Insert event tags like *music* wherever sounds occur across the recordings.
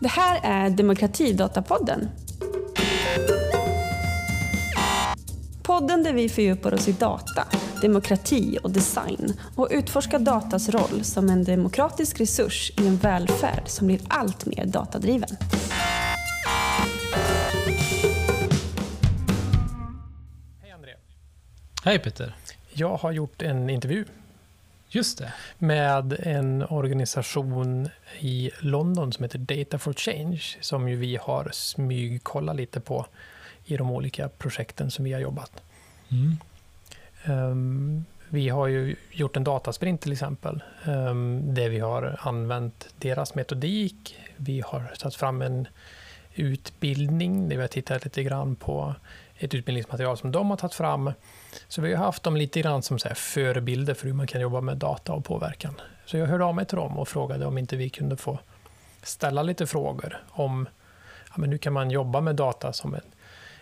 Det här är Demokratidatapodden. Podden där vi fördjupar oss i data, demokrati och design och utforskar datas roll som en demokratisk resurs i en välfärd som blir allt mer datadriven. Hej André. Hej Peter. Jag har gjort en intervju Just det. med en organisation i London som heter Data for Change, som ju vi har smygkollat lite på i de olika projekten som vi har jobbat. Mm. Ehm, vi har ju gjort en datasprint till exempel, um, där vi har använt deras metodik. Vi har tagit fram en utbildning där vi har tittat lite grann på ett utbildningsmaterial som de har tagit fram. Så vi har haft dem lite grann som så förebilder för hur man kan jobba med data och påverkan. Så jag hörde av mig till dem och frågade om inte vi kunde få ställa lite frågor om ja, men hur kan man jobba med data som ett,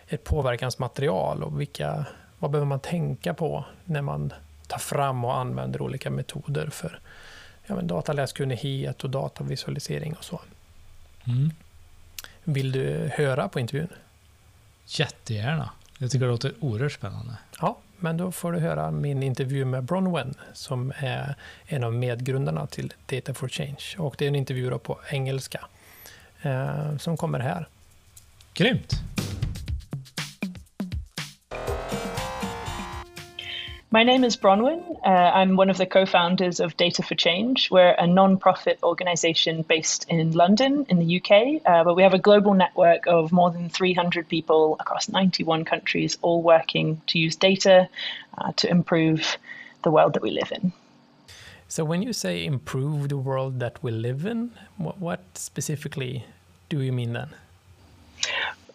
ett påverkansmaterial och vilka, vad behöver man tänka på när man tar fram och använder olika metoder för ja, men dataläskunnighet och datavisualisering och så. Mm. Vill du höra på intervjun? Jättegärna. Jag tycker det låter oerhört spännande. Ja, men då får du höra min intervju med Bronwen som är en av medgrundarna till Data for Change. Och det är en intervju på engelska eh, som kommer här. Grymt. My name is Bronwen. Uh, I'm one of the co founders of Data for Change. We're a non profit organization based in London, in the UK, uh, but we have a global network of more than 300 people across 91 countries, all working to use data uh, to improve the world that we live in. So when you say improve the world that we live in, what, what specifically do you mean then?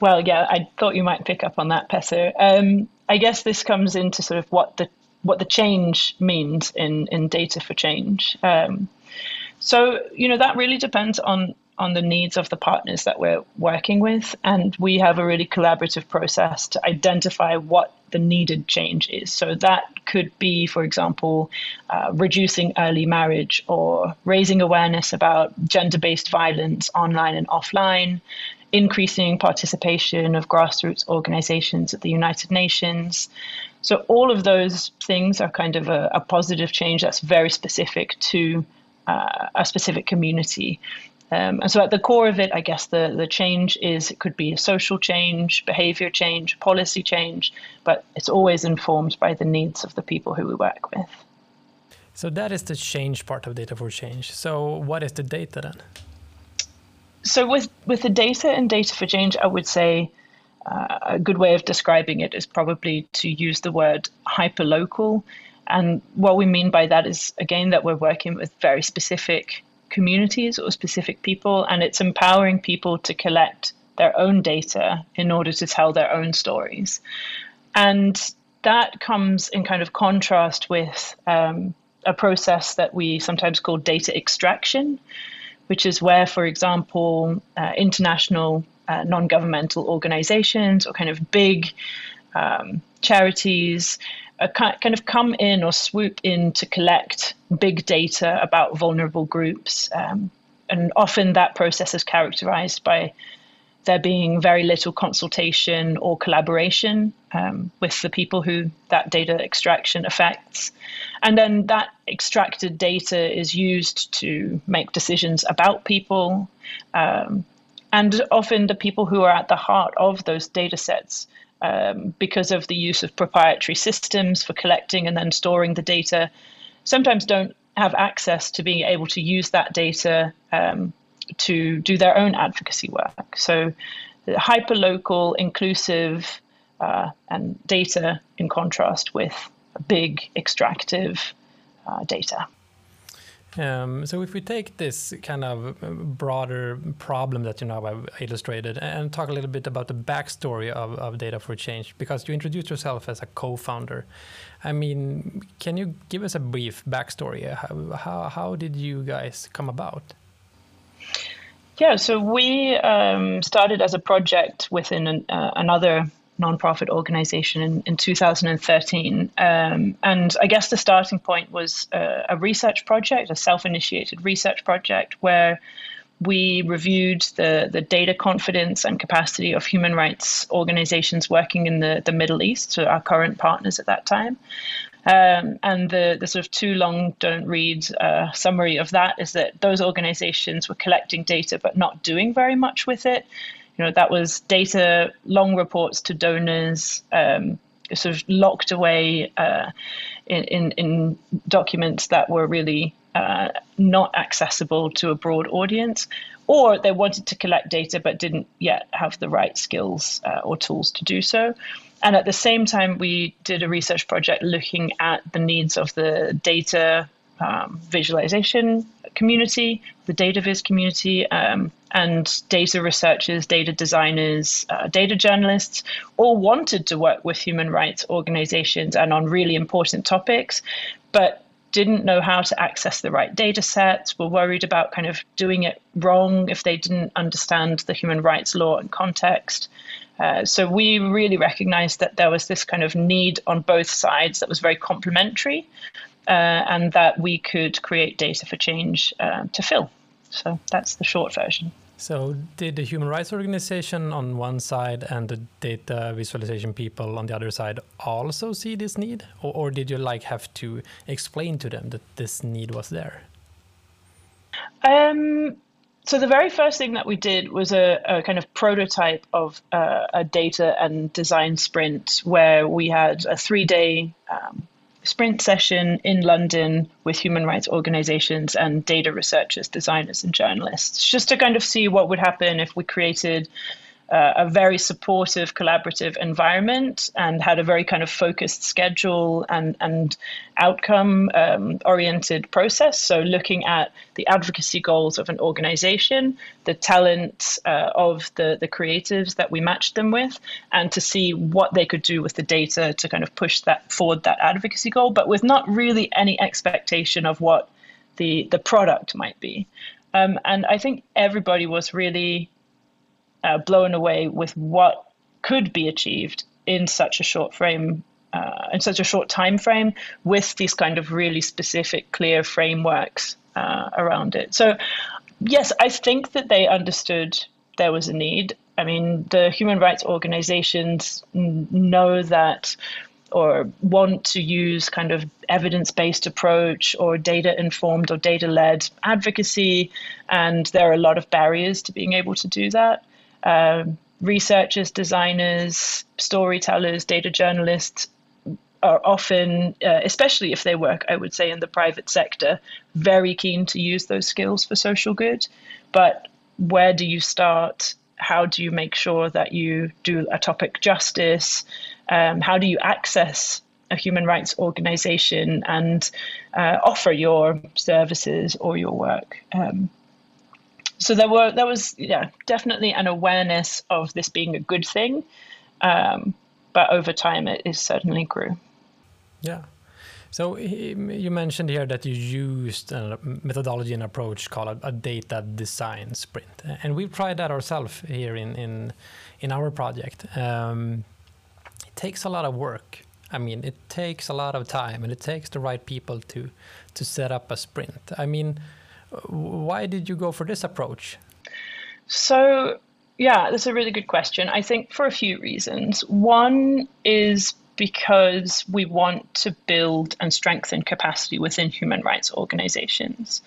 Well, yeah, I thought you might pick up on that, Petter. Um, I guess this comes into sort of what the what the change means in in data for change. Um, so you know that really depends on on the needs of the partners that we're working with, and we have a really collaborative process to identify what the needed change is. So that could be, for example, uh, reducing early marriage or raising awareness about gender based violence online and offline, increasing participation of grassroots organizations at the United Nations. So, all of those things are kind of a, a positive change that's very specific to uh, a specific community. Um, and so, at the core of it, I guess the, the change is it could be a social change, behavior change, policy change, but it's always informed by the needs of the people who we work with. So that is the change part of Data for Change. So what is the data then? So with with the data and data for change, I would say a good way of describing it is probably to use the word hyperlocal. And what we mean by that is again that we're working with very specific communities or specific people, and it's empowering people to collect their own data in order to tell their own stories. And that comes in kind of contrast with um, a process that we sometimes call data extraction, which is where, for example, uh, international uh, non governmental organizations or kind of big um, charities uh, kind of come in or swoop in to collect big data about vulnerable groups. Um, and often that process is characterized by there being very little consultation or collaboration um, with the people who that data extraction affects. And then that extracted data is used to make decisions about people. Um, and often the people who are at the heart of those data sets, um, because of the use of proprietary systems for collecting and then storing the data, sometimes don't have access to being able to use that data um, to do their own advocacy work. So, hyperlocal, inclusive, uh, and data in contrast with big extractive uh, data. Um, so if we take this kind of broader problem that you now have illustrated and talk a little bit about the backstory of, of Data for Change, because you introduced yourself as a co-founder. I mean, can you give us a brief backstory? How, how, how did you guys come about? Yeah, so we um, started as a project within an, uh, another nonprofit organization in, in 2013. Um, and I guess the starting point was a, a research project, a self initiated research project, where we reviewed the, the data confidence and capacity of human rights organizations working in the, the Middle East, so our current partners at that time. Um, and the, the sort of too long don't read uh, summary of that is that those organizations were collecting data but not doing very much with it. You know, that was data, long reports to donors, um, sort of locked away uh, in, in, in, documents that were really uh, not accessible to a broad audience, or they wanted to collect data but didn't yet have the right skills uh, or tools to do so. And at the same time, we did a research project looking at the needs of the data um, visualization community, the data viz community, um, and data researchers, data designers, uh, data journalists all wanted to work with human rights organizations and on really important topics, but didn't know how to access the right data sets, were worried about kind of doing it wrong if they didn't understand the human rights law and context. Uh, so we really recognized that there was this kind of need on both sides that was very complementary and that we could create data for change uh, to fill. So that's the short version. So, did the human rights organization on one side and the data visualization people on the other side also see this need, or, or did you like have to explain to them that this need was there? Um, so the very first thing that we did was a, a kind of prototype of uh, a data and design sprint where we had a three-day um, sprint session in London with human rights organizations and data researchers, designers, and journalists, just to kind of see what would happen if we created uh, a very supportive, collaborative environment and had a very kind of focused schedule and, and outcome um, oriented process. So, looking at the advocacy goals of an organization, the talent uh, of the, the creatives that we matched them with, and to see what they could do with the data to kind of push that forward that advocacy goal, but with not really any expectation of what the, the product might be. Um, and I think everybody was really uh, blown away with what could be achieved in such a short frame uh, in such a short time frame with these kind of really specific clear frameworks uh, around it. So yes i think that they understood there was a need. I mean the human rights organizations know that or want to use kind of evidence-based approach or data-informed or data-led advocacy and there are a lot of barriers to being able to do that um, researchers, designers, storytellers, data journalists are often, uh, especially if they work, I would say, in the private sector, very keen to use those skills for social good. But where do you start? How do you make sure that you do a topic justice? Um, how do you access a human rights organization and uh, offer your services or your work? Um, so there were there was yeah definitely an awareness of this being a good thing, um, but over time it certainly grew. Yeah. So you mentioned here that you used a methodology and approach called a, data design sprint, and we've tried that ourselves here in in in our project. Um, it takes a lot of work. I mean, it takes a lot of time, and it takes the right people to to set up a sprint. I mean why did you go for this approach? So, yeah, that's a really good question. I think for a few reasons. One is because we want to build and strengthen capacity within human rights organizations.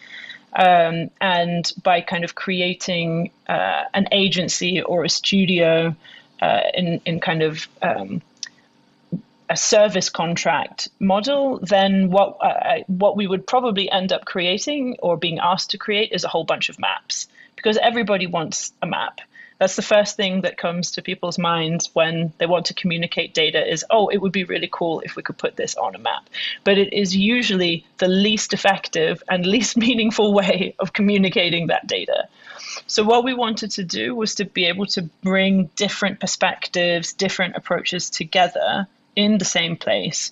Um, and by kind of creating uh, an agency or a studio uh, in, in kind of um, a service contract model, then what uh, what we would probably end up creating or being asked to create is a whole bunch of maps because everybody wants a map. That's the first thing that comes to people's minds when they want to communicate data is, oh, it would be really cool if we could put this on a map. But it is usually the least effective and *laughs* least meaningful way of communicating that data. So, what we wanted to do was to be able to bring different perspectives, different approaches together in the same place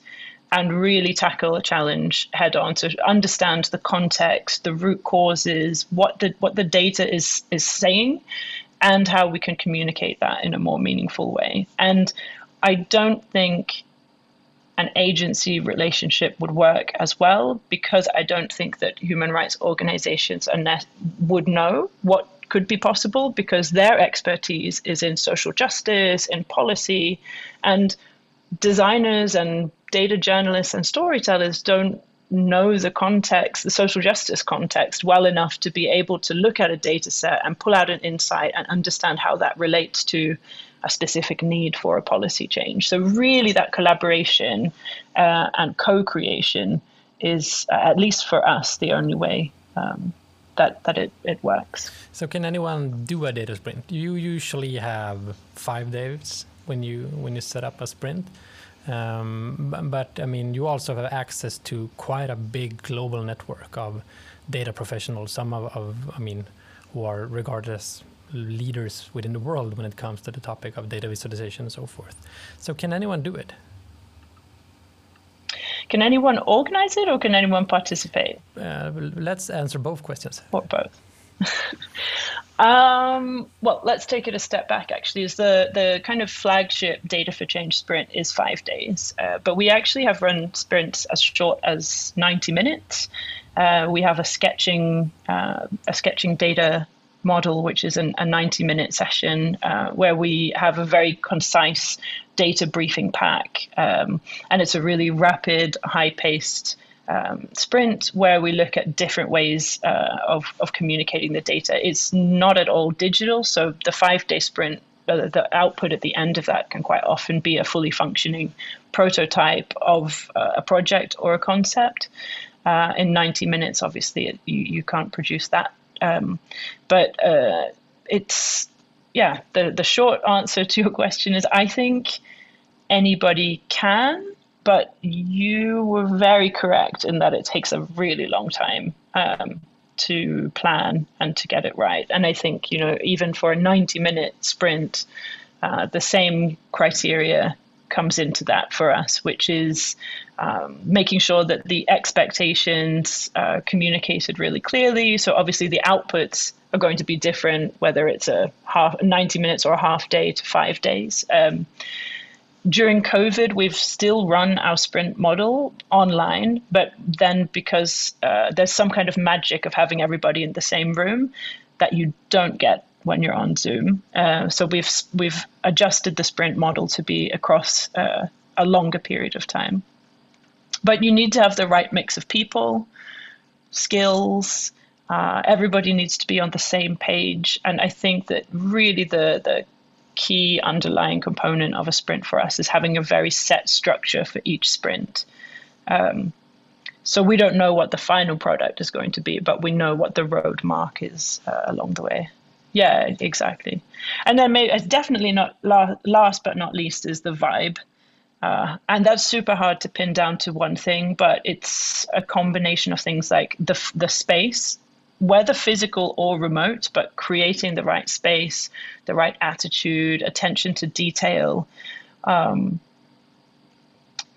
and really tackle a challenge head on to understand the context, the root causes, what the what the data is is saying, and how we can communicate that in a more meaningful way. And I don't think an agency relationship would work as well because I don't think that human rights organizations would know what could be possible because their expertise is in social justice, in policy, and designers and data journalists and storytellers don't know the context, the social justice context, well enough to be able to look at a data set and pull out an insight and understand how that relates to a specific need for a policy change. So, really, that collaboration uh, and co creation is, uh, at least for us, the only way. Um, that, that it, it works. So can anyone do a data sprint? You usually have five days when you when you set up a sprint. Um, but I mean, you also have access to quite a big global network of data professionals. Some of, of, I mean, who are regarded as leaders within the world when it comes to the topic of data visualization and so forth. So, can anyone do it? Can anyone organize it, or can anyone participate? Uh, let's answer both questions. Or both. *laughs* Um, well, let's take it a step back. Actually, is the the kind of flagship data for change sprint is five days, uh, but we actually have run sprints as short as ninety minutes. Uh, we have a sketching uh, a sketching data model, which is an, a ninety minute session uh, where we have a very concise data briefing pack, um, and it's a really rapid, high paced um, sprint where we look at different ways uh, of, of communicating the data. It's not at all digital, so the five day sprint, uh, the output at the end of that can quite often be a fully functioning prototype of uh, a project or a concept. Uh, in 90 minutes, obviously, it, you, you can't produce that. Um, but uh, it's, yeah, the, the short answer to your question is I think anybody can but you were very correct in that it takes a really long time um, to plan and to get it right. And I think, you know, even for a 90 minute sprint, uh, the same criteria comes into that for us, which is um, making sure that the expectations are communicated really clearly. So obviously the outputs are going to be different, whether it's a half 90 minutes or a half day to five days. Um, during COVID, we've still run our sprint model online, but then because uh, there's some kind of magic of having everybody in the same room that you don't get when you're on Zoom. Uh, so we've we've adjusted the sprint model to be across uh, a longer period of time. But you need to have the right mix of people, skills. Uh, everybody needs to be on the same page, and I think that really the the key underlying component of a sprint for us is having a very set structure for each sprint. Um, so we don't know what the final product is going to be, but we know what the road mark is uh, along the way. Yeah, exactly. And then maybe definitely not la- last but not least is the vibe. Uh, and that's super hard to pin down to one thing, but it's a combination of things like the the space whether physical or remote, but creating the right space, the right attitude, attention to detail. Um,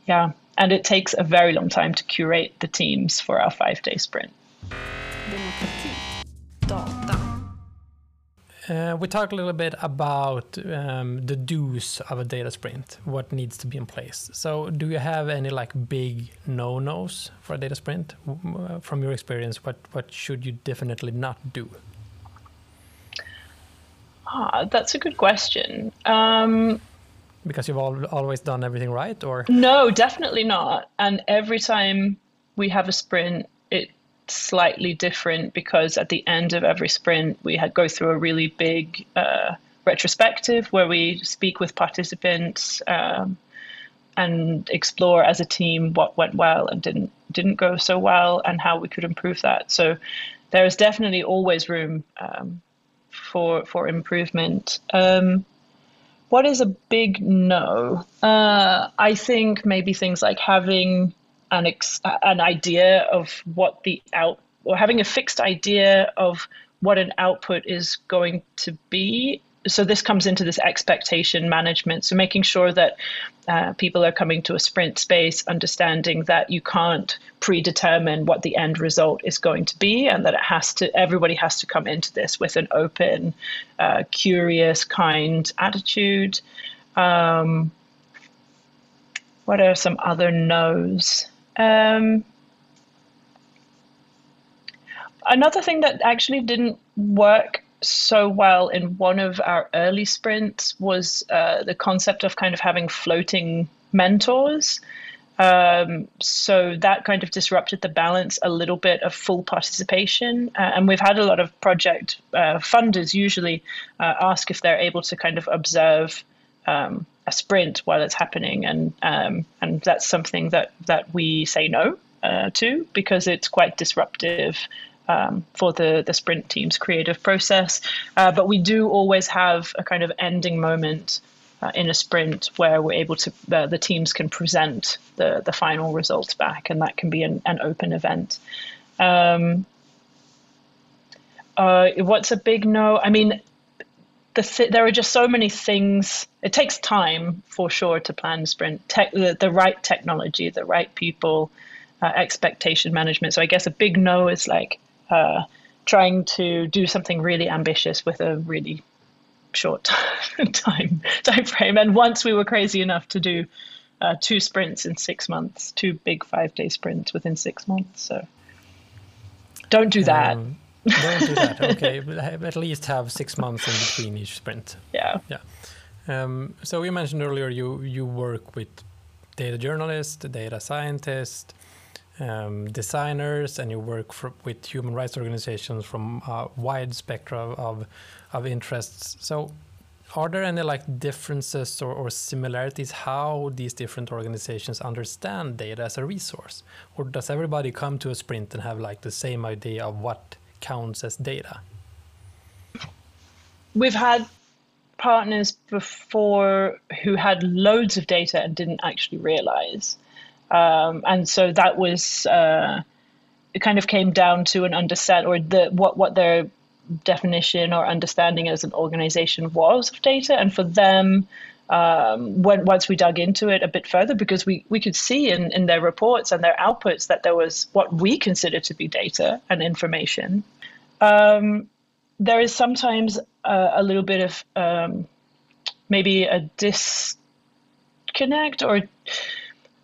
yeah, and it takes a very long time to curate the teams for our five day sprint. Uh, we talked a little bit about um, the do's of a data sprint, what needs to be in place. So, do you have any like big no-nos for a data sprint from your experience? What what should you definitely not do? Ah, that's a good question. Um, because you've all, always done everything right, or no, definitely not. And every time we have a sprint, slightly different because at the end of every sprint, we had go through a really big uh, retrospective where we speak with participants um, and explore as a team what went well and didn't didn't go so well and how we could improve that. So there is definitely always room um, for for improvement. Um, what is a big no? Uh, I think maybe things like having an ex- an idea of what the out or having a fixed idea of what an output is going to be. So this comes into this expectation management. So making sure that uh, people are coming to a sprint space understanding that you can't predetermine what the end result is going to be and that it has to everybody has to come into this with an open uh, curious kind attitude. Um, what are some other no's um, another thing that actually didn't work so well in one of our early sprints was uh, the concept of kind of having floating mentors. Um, so that kind of disrupted the balance a little bit of full participation. Uh, and we've had a lot of project uh, funders usually uh, ask if they're able to kind of observe um, a sprint while it's happening, and um, and that's something that that we say no uh, to because it's quite disruptive. Um, for the, the sprint team's creative process. Uh, but we do always have a kind of ending moment uh, in a sprint where we're able to uh, the teams can present the the final results back, and that can be an, an open event. Um, uh, what's a big no? I mean, the there are just so many things. It takes time for sure to plan sprint. Tech, the, the right technology, the right people, uh, expectation management. So I guess a big no is like uh, trying to do something really ambitious with a really short *laughs* time time frame. And once we were crazy enough to do uh, two sprints in six months, two big five day sprints within six months. So don't do that. Um, don't do that. Okay, *laughs* at least have six months in between each sprint. Yeah. Yeah. Um, so you mentioned earlier you you work with data journalists, data scientists, um, designers, and you work for, with human rights organizations from a wide spectrum of of interests. So, are there any like differences or, or, similarities how these different organizations understand data as a resource, or does everybody come to a sprint and have like the same idea of what counts as data? We've had partners before who had loads of data and didn't actually realize. Um, and so that was uh, it kind of came down to an understand or the what what their definition or understanding as an organization was of data. And for them, um, when once we dug into it a bit further, because we, we could see in, in their reports and their outputs that there was what we consider to be data and information. Um, there is sometimes a, a little bit of um, maybe a disconnect or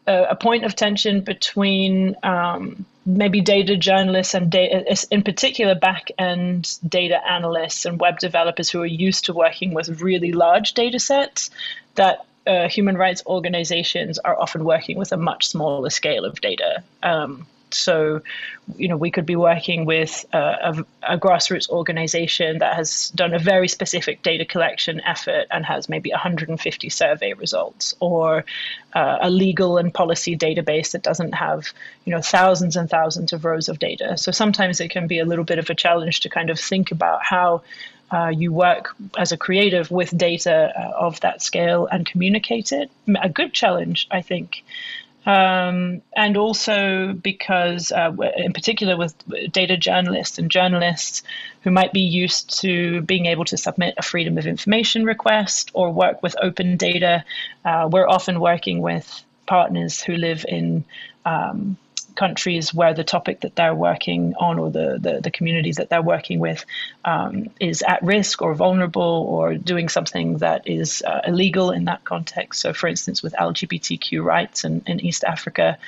a, a, point of tension between um, maybe data journalists and data, in particular back end data analysts and web developers who are used to working with really large data sets that uh, human rights organizations are often working with a much smaller scale of data. Um, so, you know, we could be working with a, a, a, grassroots organization that has done a very specific data collection effort and has maybe 150 survey results, or uh, a legal and policy database that doesn't have, you know, thousands and thousands of rows of data. So sometimes it can be a little bit of a challenge to kind of think about how uh, you work as a creative with data uh, of that scale and communicate it. A good challenge, I think. Um, and also because, uh, in particular, with data journalists and journalists who might be used to being able to submit a freedom of information request or work with open data, uh, we're often working with partners who live in um, countries where the topic that they're working on or the, the, the communities that they're working with um, is at risk or vulnerable or doing something that is uh, illegal in that context. So, for instance, with LGBTQ rights in, in East Africa,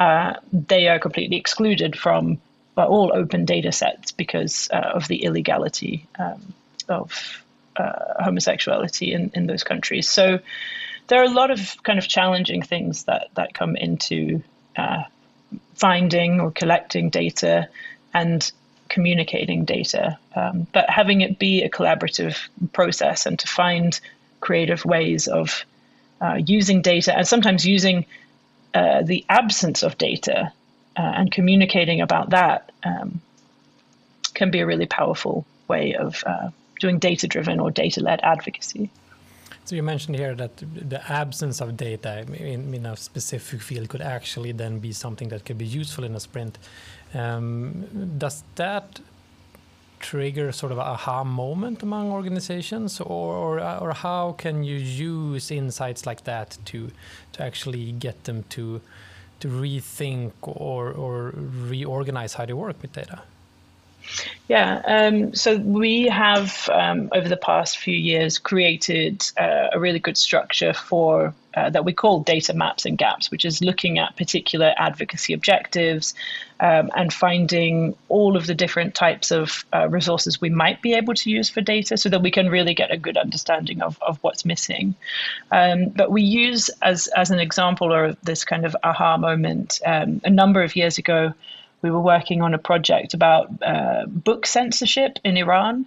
uh, they are completely excluded from uh, all open data sets because uh, of the illegality um, of uh, homosexuality in, in those countries. So, there are a lot of kind of challenging things that, that come into uh, finding or collecting data and communicating data, um, but having it be a collaborative process and to find creative ways of uh, using data and sometimes using uh, the absence of data uh, and communicating about that um, can be a really powerful way of uh, doing data driven or data led advocacy. So you mentioned here that the absence of data in, in, a specific field could actually then be something that could be useful in a sprint. Um, does that trigger sort of a aha moment among organizations, or, or, or how can you use insights like that to to actually get them to to rethink or or reorganize how they work with data? Yeah, um, so we have um, over the past few years created uh, a really good structure for uh, that we call data maps and gaps, which is looking at particular advocacy objectives um, and finding all of the different types of uh, resources we might be able to use for data so that we can really get a good understanding of, of what's missing. Um, but we use, as, as an example or this kind of aha moment, um, a number of years ago, we were working on a project about uh, book censorship in Iran.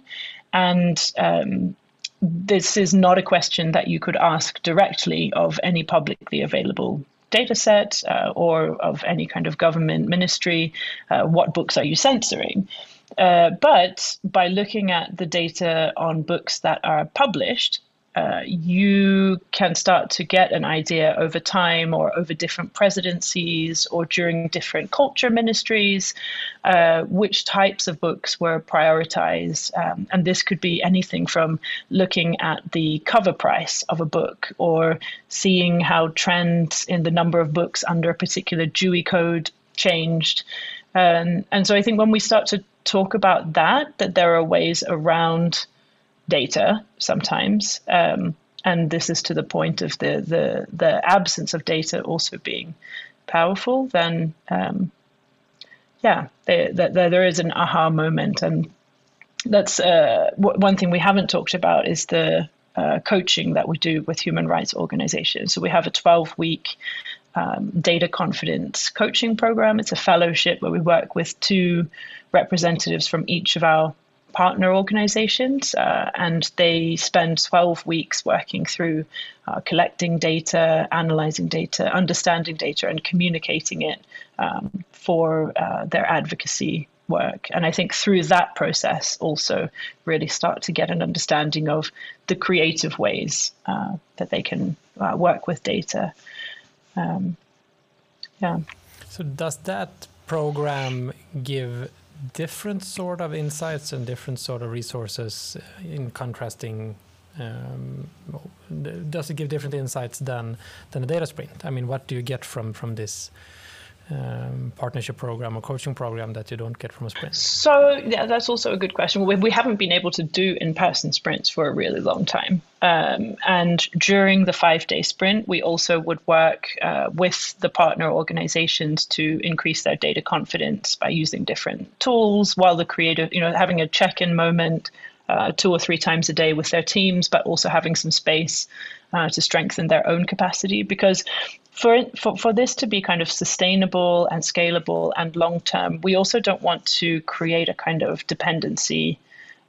And um, this is not a question that you could ask directly of any publicly available data set uh, or of any kind of government ministry. Uh, what books are you censoring? Uh, but by looking at the data on books that are published, uh, you can start to get an idea over time or over different presidencies or during different culture ministries uh, which types of books were prioritized. Um, and this could be anything from looking at the cover price of a book or seeing how trends in the number of books under a particular Dewey Code changed. Um, and so I think when we start to talk about that, that there are ways around data sometimes. Um, and this is to the point of the, the, the absence of data also being powerful, then um, yeah, there, there, there is an aha moment. And that's uh, one thing we haven't talked about is the uh, coaching that we do with human rights organizations. So we have a 12 week um, data confidence coaching program. It's a fellowship where we work with two representatives from each of our partner organizations, uh, and they spend 12 weeks working through uh, collecting data, analyzing data, understanding data, and communicating it um, for uh, their advocacy work. And I think through that process, also really start to get an understanding of the creative ways uh, that they can uh, work with data. Um, yeah. So, does that program give different sort of insights and different sort of resources uh, in contrasting um, does it give different insights than than a data sprint? I mean what do you get from from this um, partnership program or coaching program that you don't get from a sprint? So yeah, that's also a good question. We, we haven't been able to do in-person sprints for a really long time, um, and during the five-day sprint, we also would work uh, with the partner organizations to increase their data confidence by using different tools, while the creative, you know, having a check-in moment uh, two or three times a day with their teams, but also having some space uh, to strengthen their own capacity. Because for, for, for this to be kind of sustainable and scalable and long term, we also don't want to create a kind of dependency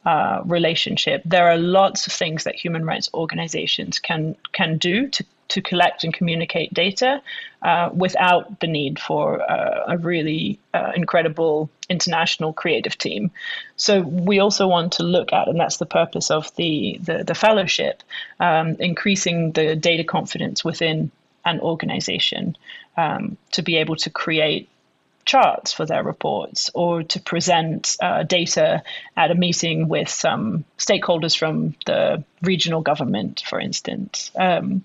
uh, relationship. There are lots of things that human rights organizations can can do to to collect and communicate data uh, without the need for uh, a really uh, incredible international creative team. So we also want to look at, and that's the purpose of the the, the fellowship, um, increasing the data confidence within an organization um, to be able to create charts for their reports or to present uh, data at a meeting with some stakeholders from the regional government, for instance. Um,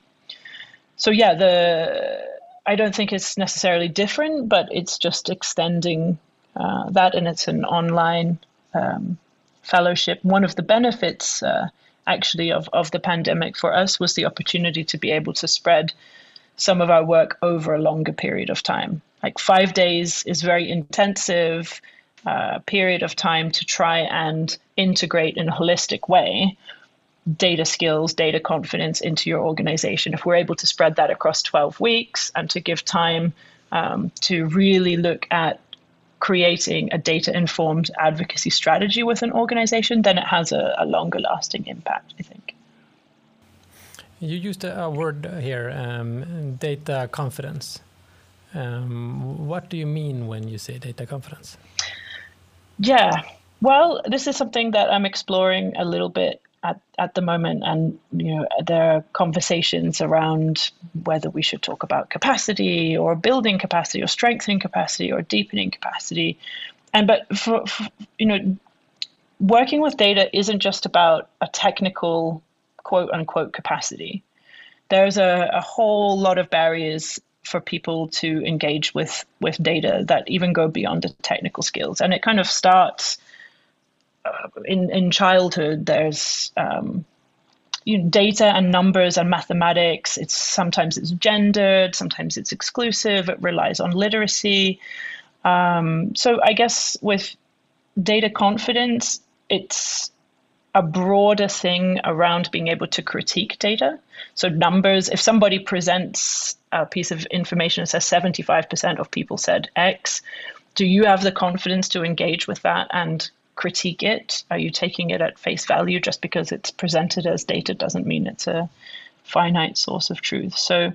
so yeah, the I don't think it's necessarily different, but it's just extending uh, that, and it's an online um, fellowship. One of the benefits, uh, actually, of of the pandemic for us was the opportunity to be able to spread some of our work over a longer period of time. Like five days is very intensive uh, period of time to try and integrate in a holistic way data skills, data confidence into your organization. If we're able to spread that across 12 weeks and to give time um, to really look at creating a data informed advocacy strategy with an organization, then it has a, a longer lasting impact, I think. You used a word here, um, data confidence. Um, what do you mean when you say data confidence? Yeah, well, this is something that I'm exploring a little bit at, at the moment, and you know there are conversations around whether we should talk about capacity or building capacity or strengthening capacity or deepening capacity, and but for, for you know working with data isn't just about a technical quote unquote capacity. There's a, a whole lot of barriers for people to engage with with data that even go beyond the technical skills, and it kind of starts uh, in in childhood. There's um, you know, data and numbers and mathematics. It's sometimes it's gendered, sometimes it's exclusive. It relies on literacy. Um, so I guess with data confidence, it's a broader thing around being able to critique data. So numbers, if somebody presents a piece of information and says 75% of people said X, do you have the confidence to engage with that and critique it? Are you taking it at face value just because it's presented as data doesn't mean it's a finite source of truth? So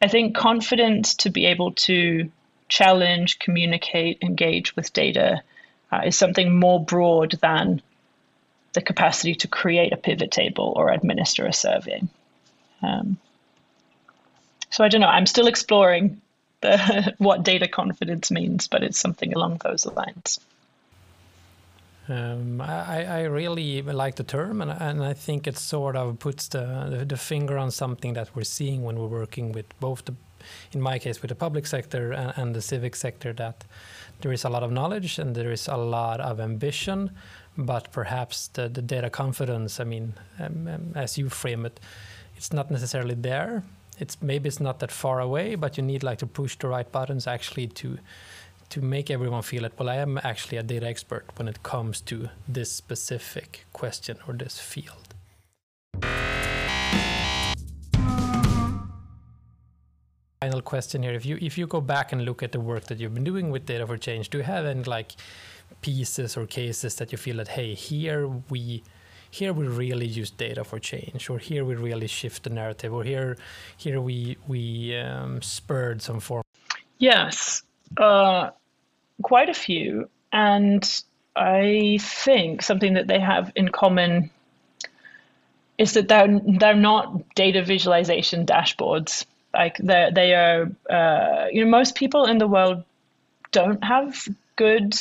I think confidence to be able to challenge, communicate, engage with data uh, is something more broad than the capacity to create a pivot table or administer a survey. Um, so I don't know. I'm still exploring the, *laughs* what data confidence means, but it's something along those lines. Um, I, I, really like the term, and, and, I think it sort of puts the, the, the, finger on something that we're seeing when we're working with both the, in my case, with the public sector and, and the civic sector, that there is a lot of knowledge and there is a lot of ambition, but perhaps the, the data confidence, I mean, um, um, as you frame it, it's not necessarily there. It's maybe it's not that far away, but you need like to push the right buttons actually to to make everyone feel that well i am actually a data expert when it comes to this specific question or this field final question here. If you if you go back and look at the work that you've been doing with data for change do you have any like pieces or cases that you feel that hey here we here we really use data for change or here we really shift the narrative or here here we we um, spurred some form? Yes. Uh, quite a few, and I think something that they have in common is that they're they're not data visualization dashboards. Like they are, uh, you know, most people in the world don't have good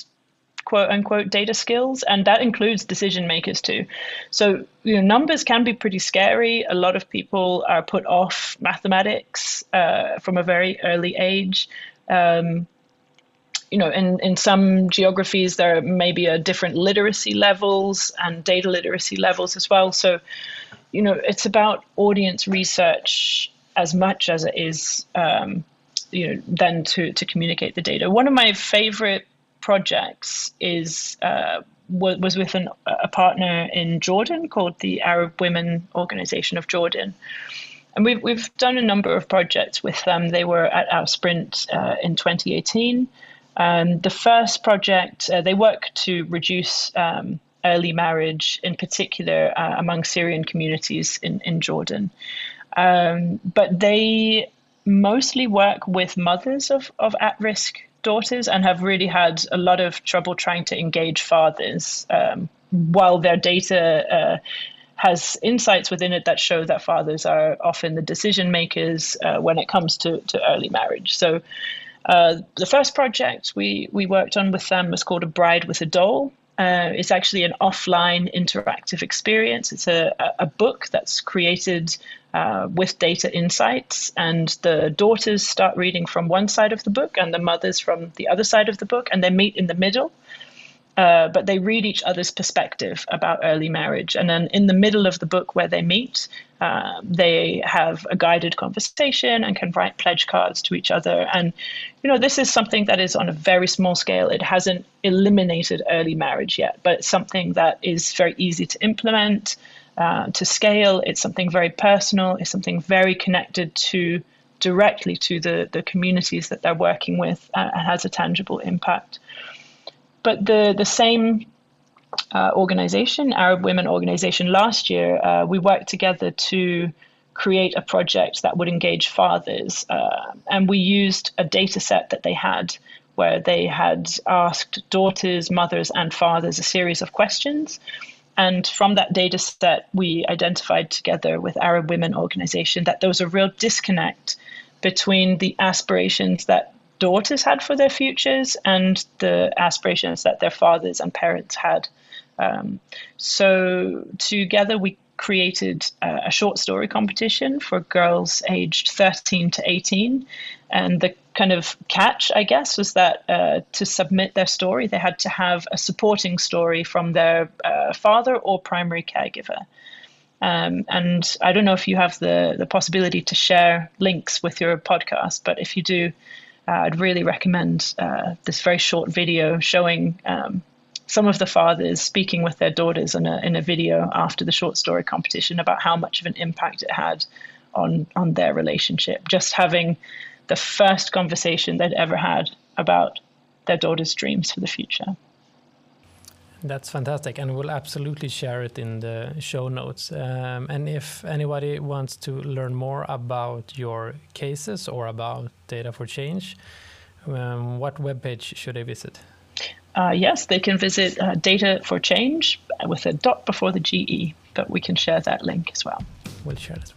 quote unquote data skills, and that includes decision makers too. So, you know, numbers can be pretty scary. A lot of people are put off mathematics uh, from a very early age. Um, you know, in, in some geographies, there may be a different literacy levels and data literacy levels as well. So, you know, it's about audience research as much as it is, um, you know, then to, to communicate the data. One of my favorite projects is uh, was with an, a partner in Jordan called the Arab Women Organization of Jordan. And we've, we've done a number of projects with them. They were at our sprint uh, in 2018. Um, the first project, uh, they work to reduce um, early marriage, in particular uh, among Syrian communities in, in Jordan. Um, but they mostly work with mothers of, of at risk daughters and have really had a lot of trouble trying to engage fathers um, while their data. Uh, has insights within it that show that fathers are often the decision makers uh, when it comes to, to early marriage. So uh, the first project we, we worked on with them was called A Bride with a Doll. Uh, it's actually an offline interactive experience. It's a, a book that's created uh, with data insights, and the daughters start reading from one side of the book and the mothers from the other side of the book, and they meet in the middle. Uh, but they read each other's perspective about early marriage. And then in the middle of the book where they meet, uh, they have a guided conversation and can write pledge cards to each other. And, you know, this is something that is on a very small scale. It hasn't eliminated early marriage yet, but it's something that is very easy to implement, uh, to scale. It's something very personal, it's something very connected to directly to the, the communities that they're working with uh, and has a tangible impact. But the, the same uh, organization, Arab Women Organization, last year, uh, we worked together to create a project that would engage fathers. Uh, and we used a data set that they had where they had asked daughters, mothers, and fathers a series of questions. And from that data set, we identified together with Arab Women Organization that there was a real disconnect between the aspirations that daughters had for their futures and the aspirations that their fathers and parents had. Um, so together we created a, a, short story competition for girls aged 13 to 18. And the kind of catch, I guess, was that uh, to submit their story, they had to have a supporting story from their uh, father or primary caregiver. Um, and I don't know if you have the, the possibility to share links with your podcast, but if you do, uh, I'd really recommend uh, this very short video showing um, some of the fathers speaking with their daughters in a, in a video after the short story competition about how much of an impact it had on, on their relationship. Just having the first conversation they'd ever had about their daughter's dreams for the future. That's fantastic, and we'll absolutely share it in the show notes. Um, and if anybody wants to learn more about your cases or about Data for Change, um, what webpage should they visit? Uh, yes, they can visit uh, Data for Change with a dot before the GE, but we can share that link as well. We'll share this.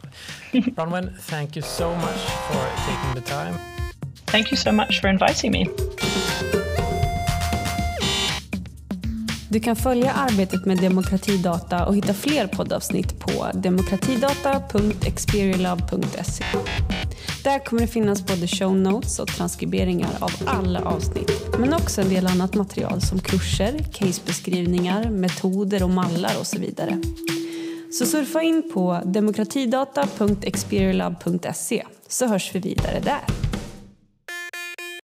*laughs* Bronwen, thank you so much for taking the time. Thank you so much for inviting me. Du kan följa arbetet med demokratidata och hitta fler poddavsnitt på demokratidata.experiolab.se. Där kommer det finnas både show notes och transkriberingar av alla avsnitt, men också en del annat material som kurser, casebeskrivningar, metoder och mallar och så vidare. Så surfa in på demokratidata.experiolab.se så hörs vi vidare där.